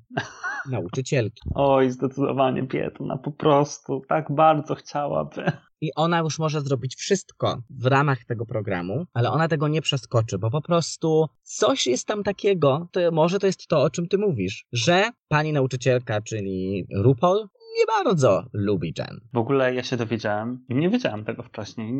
nauczycielki. Oj, zdecydowanie biedna, po prostu tak bardzo chciałaby. I ona już może zrobić wszystko w ramach tego programu, ale ona tego nie przeskoczy, bo po prostu coś jest tam takiego, to może to jest to, o czym ty mówisz, że pani nauczycielka, czyli RuPaul, nie bardzo lubi Jen. W ogóle ja się dowiedziałem, nie wiedziałem tego wcześniej,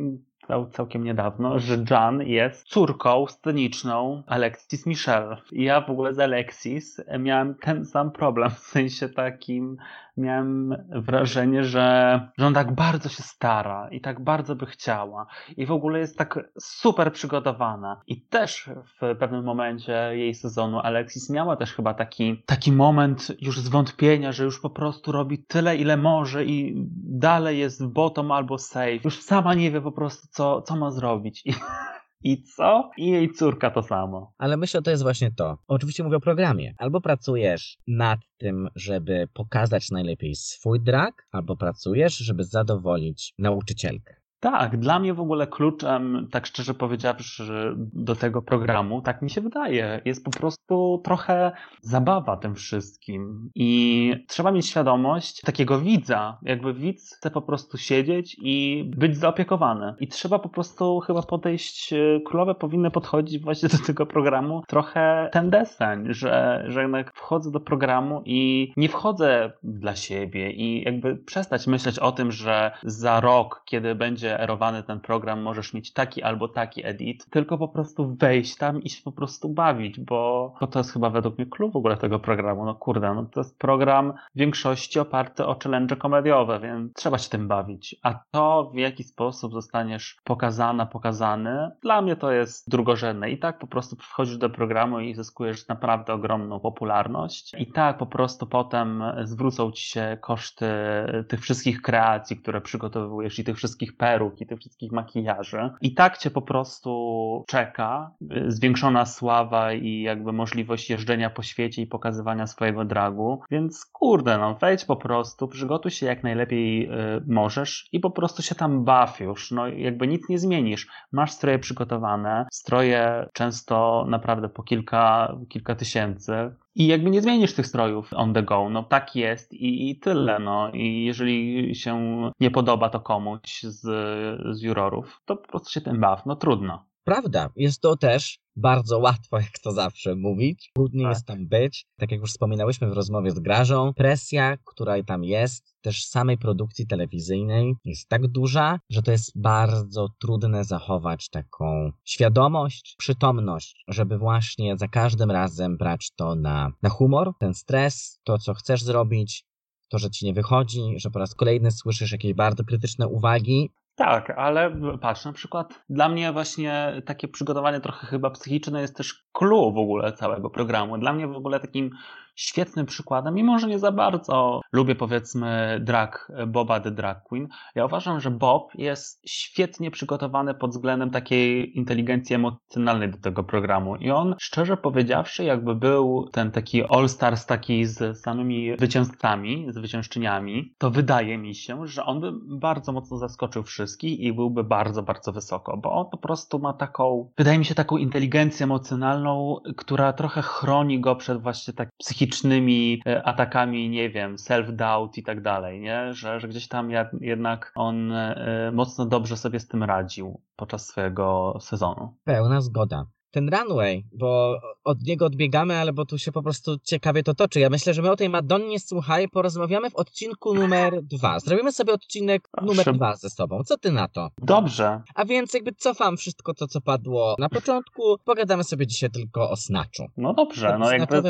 cał, całkiem niedawno, że Jan jest córką sceniczną Alexis Michelle. I ja w ogóle z Alexis miałem ten sam problem, w sensie takim miałem wrażenie, że, że on tak bardzo się stara i tak bardzo by chciała i w ogóle jest tak super przygotowana. I też w pewnym momencie jej sezonu Alexis miała też chyba taki, taki moment już zwątpienia, że już po prostu robi tyle, ile może i dalej jest bottom albo safe. Już sama nie wie po prostu, co, co ma zrobić. I, <laughs> I co? I jej córka to samo. Ale myślę, że to jest właśnie to. Oczywiście mówię o programie. Albo pracujesz nad tym, żeby pokazać najlepiej swój drag, albo pracujesz, żeby zadowolić nauczycielkę. Tak, dla mnie w ogóle kluczem, tak szczerze powiedziawszy, do tego programu, tak mi się wydaje, jest po prostu trochę zabawa tym wszystkim. I trzeba mieć świadomość takiego widza. Jakby widz chce po prostu siedzieć i być zaopiekowany. I trzeba po prostu chyba podejść, królowe powinny podchodzić właśnie do tego programu trochę ten deseń, że, że jednak wchodzę do programu i nie wchodzę dla siebie i jakby przestać myśleć o tym, że za rok, kiedy będzie erowany ten program, możesz mieć taki albo taki edit, tylko po prostu wejść tam i się po prostu bawić, bo, bo to jest chyba według mnie klucz w ogóle tego programu. No kurde, no to jest program w większości oparty o challenge komediowe, więc trzeba się tym bawić. A to, w jaki sposób zostaniesz pokazana, pokazany, dla mnie to jest drugorzędne. I tak po prostu wchodzisz do programu i zyskujesz naprawdę ogromną popularność. I tak po prostu potem zwrócą ci się koszty tych wszystkich kreacji, które przygotowujesz i tych wszystkich peruk, i tych wszystkich makijaży. I tak cię po prostu czeka y, zwiększona sława i jakby możliwość jeżdżenia po świecie i pokazywania swojego dragu. Więc kurde, no wejdź po prostu, przygotuj się jak najlepiej y, możesz i po prostu się tam baw już. No jakby nic nie zmienisz. Masz stroje przygotowane, stroje często naprawdę po kilka, kilka tysięcy. I jakby nie zmienisz tych strojów on the go, no tak jest i, i tyle, no. I jeżeli się nie podoba to komuś z, z jurorów, to po prostu się tym baw, no trudno. Prawda, jest to też bardzo łatwo, jak to zawsze mówić. Trudniej Tak. jest tam być. Tak jak już wspominałyśmy w rozmowie z Grażą, presja, która tam jest, też samej produkcji telewizyjnej jest tak duża, że to jest bardzo trudne zachować taką świadomość, przytomność, żeby właśnie za każdym razem brać to na, na humor, ten stres, to co chcesz zrobić, to, że ci nie wychodzi, że po raz kolejny słyszysz jakieś bardzo krytyczne uwagi, Tak, ale patrz, na przykład dla mnie właśnie takie przygotowanie trochę chyba psychiczne jest też clue w ogóle całego programu. Dla mnie w ogóle takim świetnym przykładem, mimo że nie za bardzo lubię powiedzmy drag, Boba the Drag Queen, ja uważam, że Bob jest świetnie przygotowany pod względem takiej inteligencji emocjonalnej do tego programu i on, szczerze powiedziawszy, jakby był ten taki all-stars taki z samymi zwycięzcami, zwyciężczyniami, to wydaje mi się, że on by bardzo mocno zaskoczył wszystkich i byłby bardzo, bardzo wysoko, bo on po prostu ma taką, wydaje mi się, taką inteligencję emocjonalną, która trochę chroni go przed właśnie tak psychicznymi e, atakami, nie wiem, self-doubt i tak dalej, nie? Że, że gdzieś tam jednak on e, mocno dobrze sobie z tym radził podczas swojego sezonu. Pełna zgoda. Ten runway, bo od niego odbiegamy, ale bo tu się po prostu ciekawie to toczy. Ja myślę, że my o tej Madonnie, słuchaj, porozmawiamy w odcinku numer dwa. Zrobimy sobie odcinek numer dwa ze sobą. Co ty na to? Dobrze, A więc jakby cofam wszystko to, co padło na początku. Pogadamy sobie dzisiaj tylko o snaczu. no dobrze, no jakby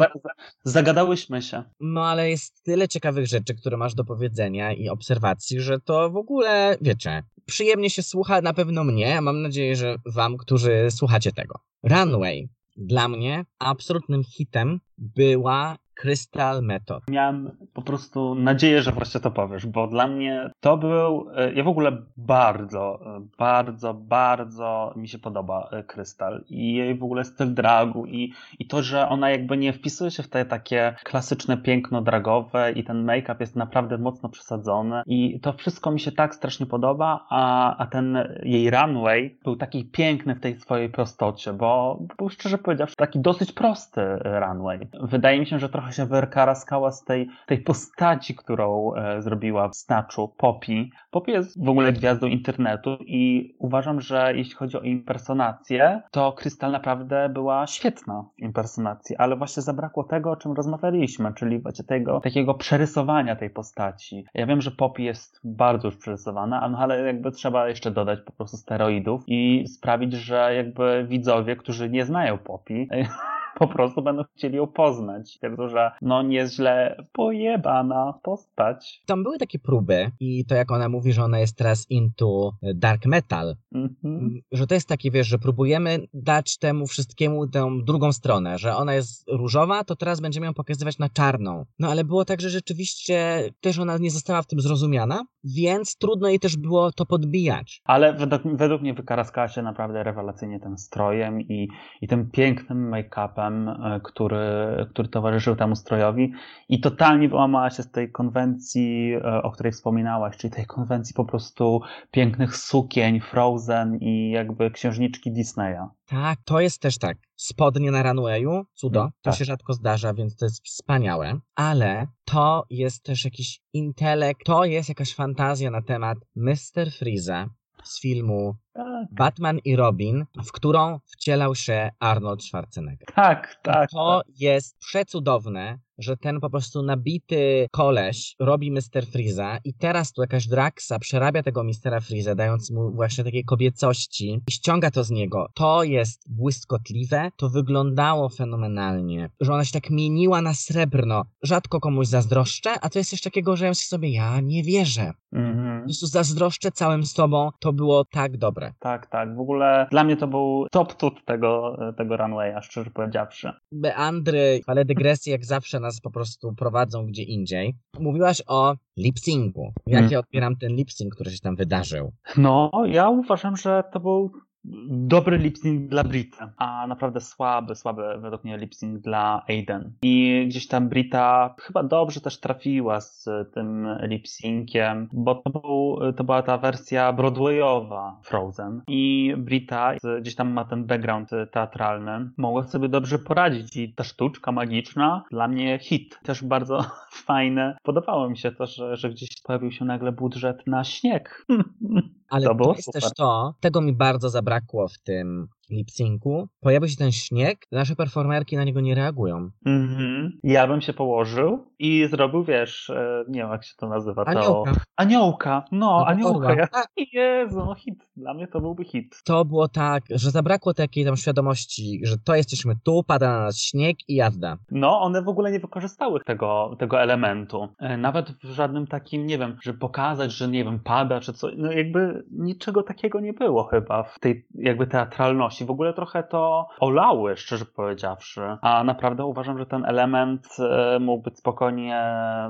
zagadałyśmy się. No ale jest tyle ciekawych rzeczy, które masz do powiedzenia i obserwacji, że to w ogóle, wiecie, przyjemnie się słucha na pewno mnie, a mam nadzieję, że wam, którzy słuchacie tego. Runway. Dla mnie absolutnym hitem była Crystal Method. Miałem po prostu nadzieję, że właśnie to powiesz, bo dla mnie to był, e, ja w ogóle bardzo, e, bardzo, bardzo mi się podoba e, Krystal i jej w ogóle styl dragu i, i to, że ona jakby nie wpisuje się w te takie klasyczne piękno dragowe i ten make-up jest naprawdę mocno przesadzony i to wszystko mi się tak strasznie podoba, a, a ten jej runway był taki piękny w tej swojej prostocie, bo był szczerze powiedziawszy taki dosyć prosty runway. Wydaje mi się, że trochę się wykaraskała z tej, tej postaci, którą e, zrobiła w Snatchu Poppy. Poppy jest w ogóle gwiazdą internetu i uważam, że jeśli chodzi o impersonację, to Krystal naprawdę była świetna w impersonacji, ale właśnie zabrakło tego, o czym rozmawialiśmy, czyli właśnie tego takiego przerysowania tej postaci. Ja wiem, że Poppy jest bardzo już przerysowana, no ale jakby trzeba jeszcze dodać po prostu steroidów i sprawić, że jakby widzowie, którzy nie znają Poppy, <laughs> po prostu będą chcieli ją poznać. Twierdzą, że no nieźle pojebana postać. Tam były takie próby i to jak ona mówi, że ona jest teraz into dark metal, Mhm. że to jest takie, wiesz, że próbujemy dać temu wszystkiemu tę drugą stronę, że ona jest różowa, to teraz będziemy ją pokazywać na czarną. No ale było tak, że rzeczywiście też ona nie została w tym zrozumiana, więc trudno jej też było to podbijać. Ale według, według mnie wykaraskała się naprawdę rewelacyjnie tym strojem i, i tym pięknym make-upem, e, który, który towarzyszył temu strojowi i totalnie wyłamała się z tej konwencji, e, o której wspominałaś, czyli tej konwencji po prostu pięknych sukień, Frozen i jakby księżniczki Disneya. Tak, to jest też tak. Spodnie na runwayu, cudo, Mm, to tak. się rzadko zdarza, więc to jest wspaniałe, ale to jest też jakiś intelekt, to jest jakaś fantazja na temat Mr. Freeza z filmu Tak, Batman i Robin, w którą wcielał się Arnold Schwarzenegger. tak, tak. To jest przecudowne, że ten po prostu nabity koleś robi Mr. Freeza i teraz tu jakaś Draxa przerabia tego Mr. Freeza, dając mu właśnie takiej kobiecości i ściąga to z niego. To jest błyskotliwe, to wyglądało fenomenalnie, że ona się tak mieniła na srebrno. Rzadko komuś zazdroszczę, a to jest coś takiego, że ja sobie, ja nie wierzę. Mhm. Po prostu zazdroszczę całym sobą, to było tak dobre. Tak, tak. W ogóle dla mnie to był top tut tego, tego runwaya, szczerze powiedziawszy. Beandry, ale dygresje jak zawsze nas po prostu prowadzą gdzie indziej. Mówiłaś o lip-syncu. Jak Mm. ja odbieram ten lip-sync, który się tam wydarzył? No, ja uważam, że to był dobry lip-sync dla Brita, a naprawdę słaby, słaby według mnie lip-sync dla Aiden. I gdzieś tam Brita chyba dobrze też trafiła z tym lip-synciem, bo to, był, to była ta wersja broadwayowa Frozen i Brita gdzieś tam ma ten background teatralny, mogła sobie dobrze poradzić i ta sztuczka magiczna dla mnie hit. Też bardzo <laughs> fajne. Podobało mi się to, że, że gdzieś pojawił się nagle budżet na śnieg. <laughs> Ale To to, jest super. też to, tego mi bardzo zabrakło w tym lip-syncu. Pojawił się ten śnieg, nasze performerki na niego nie reagują. Mhm. Ja bym się położył i zrobił, wiesz, e, nie wiem jak się to nazywa. To... Aniołka. Aniołka, no, Albo aniołka. Ja... Tak. <laughs> Jezu, no hit. Dla mnie to byłby hit. To było tak, że zabrakło takiej tam świadomości, że to jesteśmy tu, pada na nas śnieg i jazda. No, one w ogóle nie wykorzystały tego, tego elementu. E, Nawet w żadnym takim, nie wiem, że pokazać, że nie wiem, pada czy co. No jakby niczego takiego nie było chyba w tej jakby teatralności. W ogóle trochę to olały, szczerze powiedziawszy. A naprawdę uważam, że ten element e, mógł być spokojnie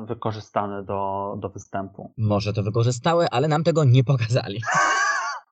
wykorzystany do, do występu. Może to wykorzystały, ale nam tego nie pokazali. <laughs>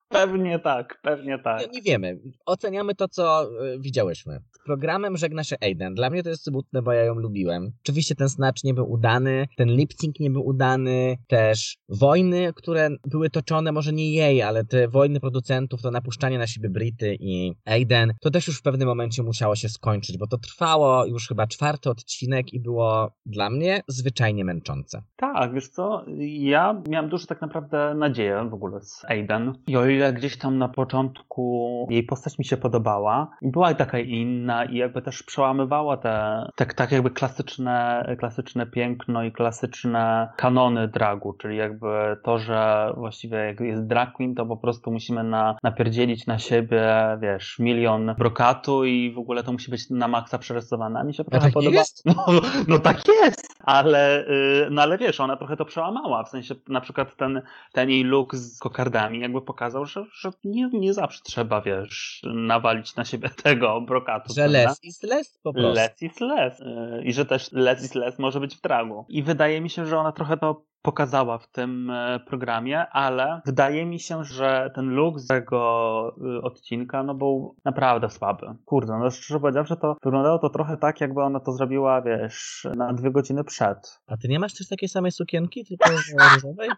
Pewnie tak, pewnie tak. No nie wiemy. Oceniamy to, co y, widziałyśmy. Programem żegna się Aiden. Dla mnie to jest smutne, bo ja ją lubiłem. Oczywiście ten snatch nie był udany, ten lip sync nie był udany, też wojny, które były toczone, może nie jej, ale te wojny producentów, to napuszczanie na siebie Brity i Aiden, to też już w pewnym momencie musiało się skończyć, bo to trwało już chyba czwarty odcinek i było dla mnie zwyczajnie męczące. Tak, wiesz co, ja miałem dużo tak naprawdę nadzieję w ogóle z Aiden. I o ile gdzieś tam na początku jej postać mi się podobała, była taka inna i jakby też przełamywała te tak, tak jakby klasyczne, klasyczne piękno i klasyczne kanony dragu, czyli jakby to, że właściwie jak jest drag queen, to po prostu musimy na, napierdzielić na siebie, wiesz, milion brokatu i w ogóle to musi być na maksa przerysowane. A mi się trochę tak podoba. jest? <laughs> No, no tak jest, ale, y, no ale wiesz, ona trochę to przełamała, w sensie na przykład ten, ten jej look z kokardami jakby pokazał, że, że nie, nie zawsze trzeba, wiesz, nawalić na siebie <laughs> tego brokatu. Że less is less po prostu. Less is less. Yy, I że też less is less może być w dragu. I wydaje mi się, że ona trochę to pokazała w tym e, programie, ale wydaje mi się, że ten look z tego y, odcinka no był naprawdę słaby. Kurde, no szczerze powiedziawszy to wyglądało to trochę tak, jakby ona to zrobiła, wiesz, na dwie godziny przed. A ty nie masz też takiej samej sukienki, tylko <laughs> różowej?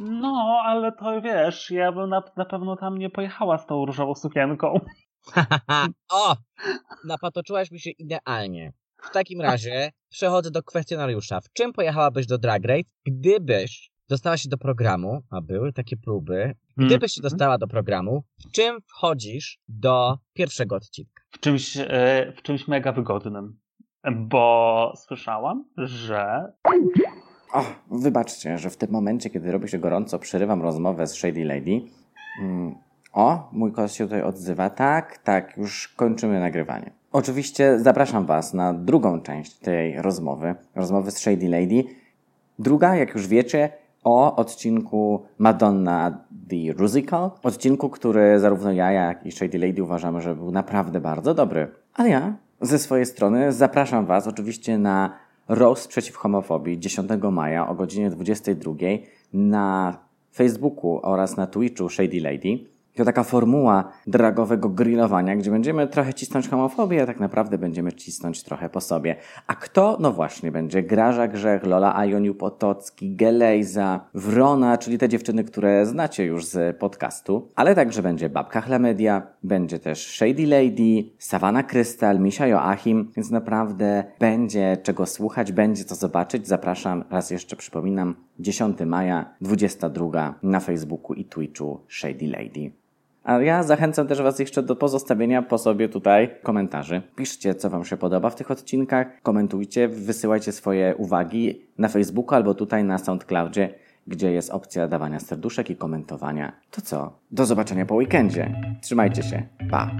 No, ale to wiesz, ja bym na, na pewno tam nie pojechała z tą różową sukienką. <laughs> <laughs> o! Napatoczyłaś mi się idealnie. W takim razie przechodzę do kwestionariusza. W czym pojechałabyś do Drag Race, gdybyś dostała się do programu, a były takie próby, gdybyś się Mhm. dostała do programu, w czym wchodzisz do pierwszego odcinka? W czymś, e, w czymś mega wygodnym. Bo słyszałam, że O, wybaczcie, że w tym momencie, kiedy robi się gorąco, przerywam rozmowę z Shady Lady. Mm, o, mój kos się tutaj odzywa. Tak, tak, już kończymy nagrywanie. Oczywiście zapraszam Was na drugą część tej rozmowy, rozmowy z Shady Lady. Druga, jak już wiecie, o odcinku Madonna The Rusical. Odcinku, który zarówno ja, jak i Shady Lady uważamy, że był naprawdę bardzo dobry. Ale ja ze swojej strony zapraszam Was oczywiście na Roast przeciw homofobii 10 maja o godzinie 22 na Facebooku oraz na Twitchu Shady Lady. To taka formuła dragowego grillowania, gdzie będziemy trochę cisnąć homofobię, a tak naprawdę będziemy cisnąć trochę po sobie. A kto? No właśnie, będzie Graża Grzech, Lola Ajoniu Potocki, Gelejza, Wrona, czyli te dziewczyny, które znacie już z podcastu, ale także będzie Babka Chlamedia, będzie też Shady Lady, Savannah Krystal, Misia Joachim, więc naprawdę będzie czego słuchać, będzie co zobaczyć. Zapraszam, raz jeszcze przypominam, 10 maja, 22 na Facebooku i Twitchu Shady Lady. A ja zachęcam też Was jeszcze do pozostawienia po sobie tutaj komentarzy. Piszcie, co Wam się podoba w tych odcinkach, komentujcie, wysyłajcie swoje uwagi na Facebooku albo tutaj na SoundCloudzie, gdzie jest opcja dawania serduszek i komentowania. To co? Do zobaczenia po weekendzie. Trzymajcie się. Pa!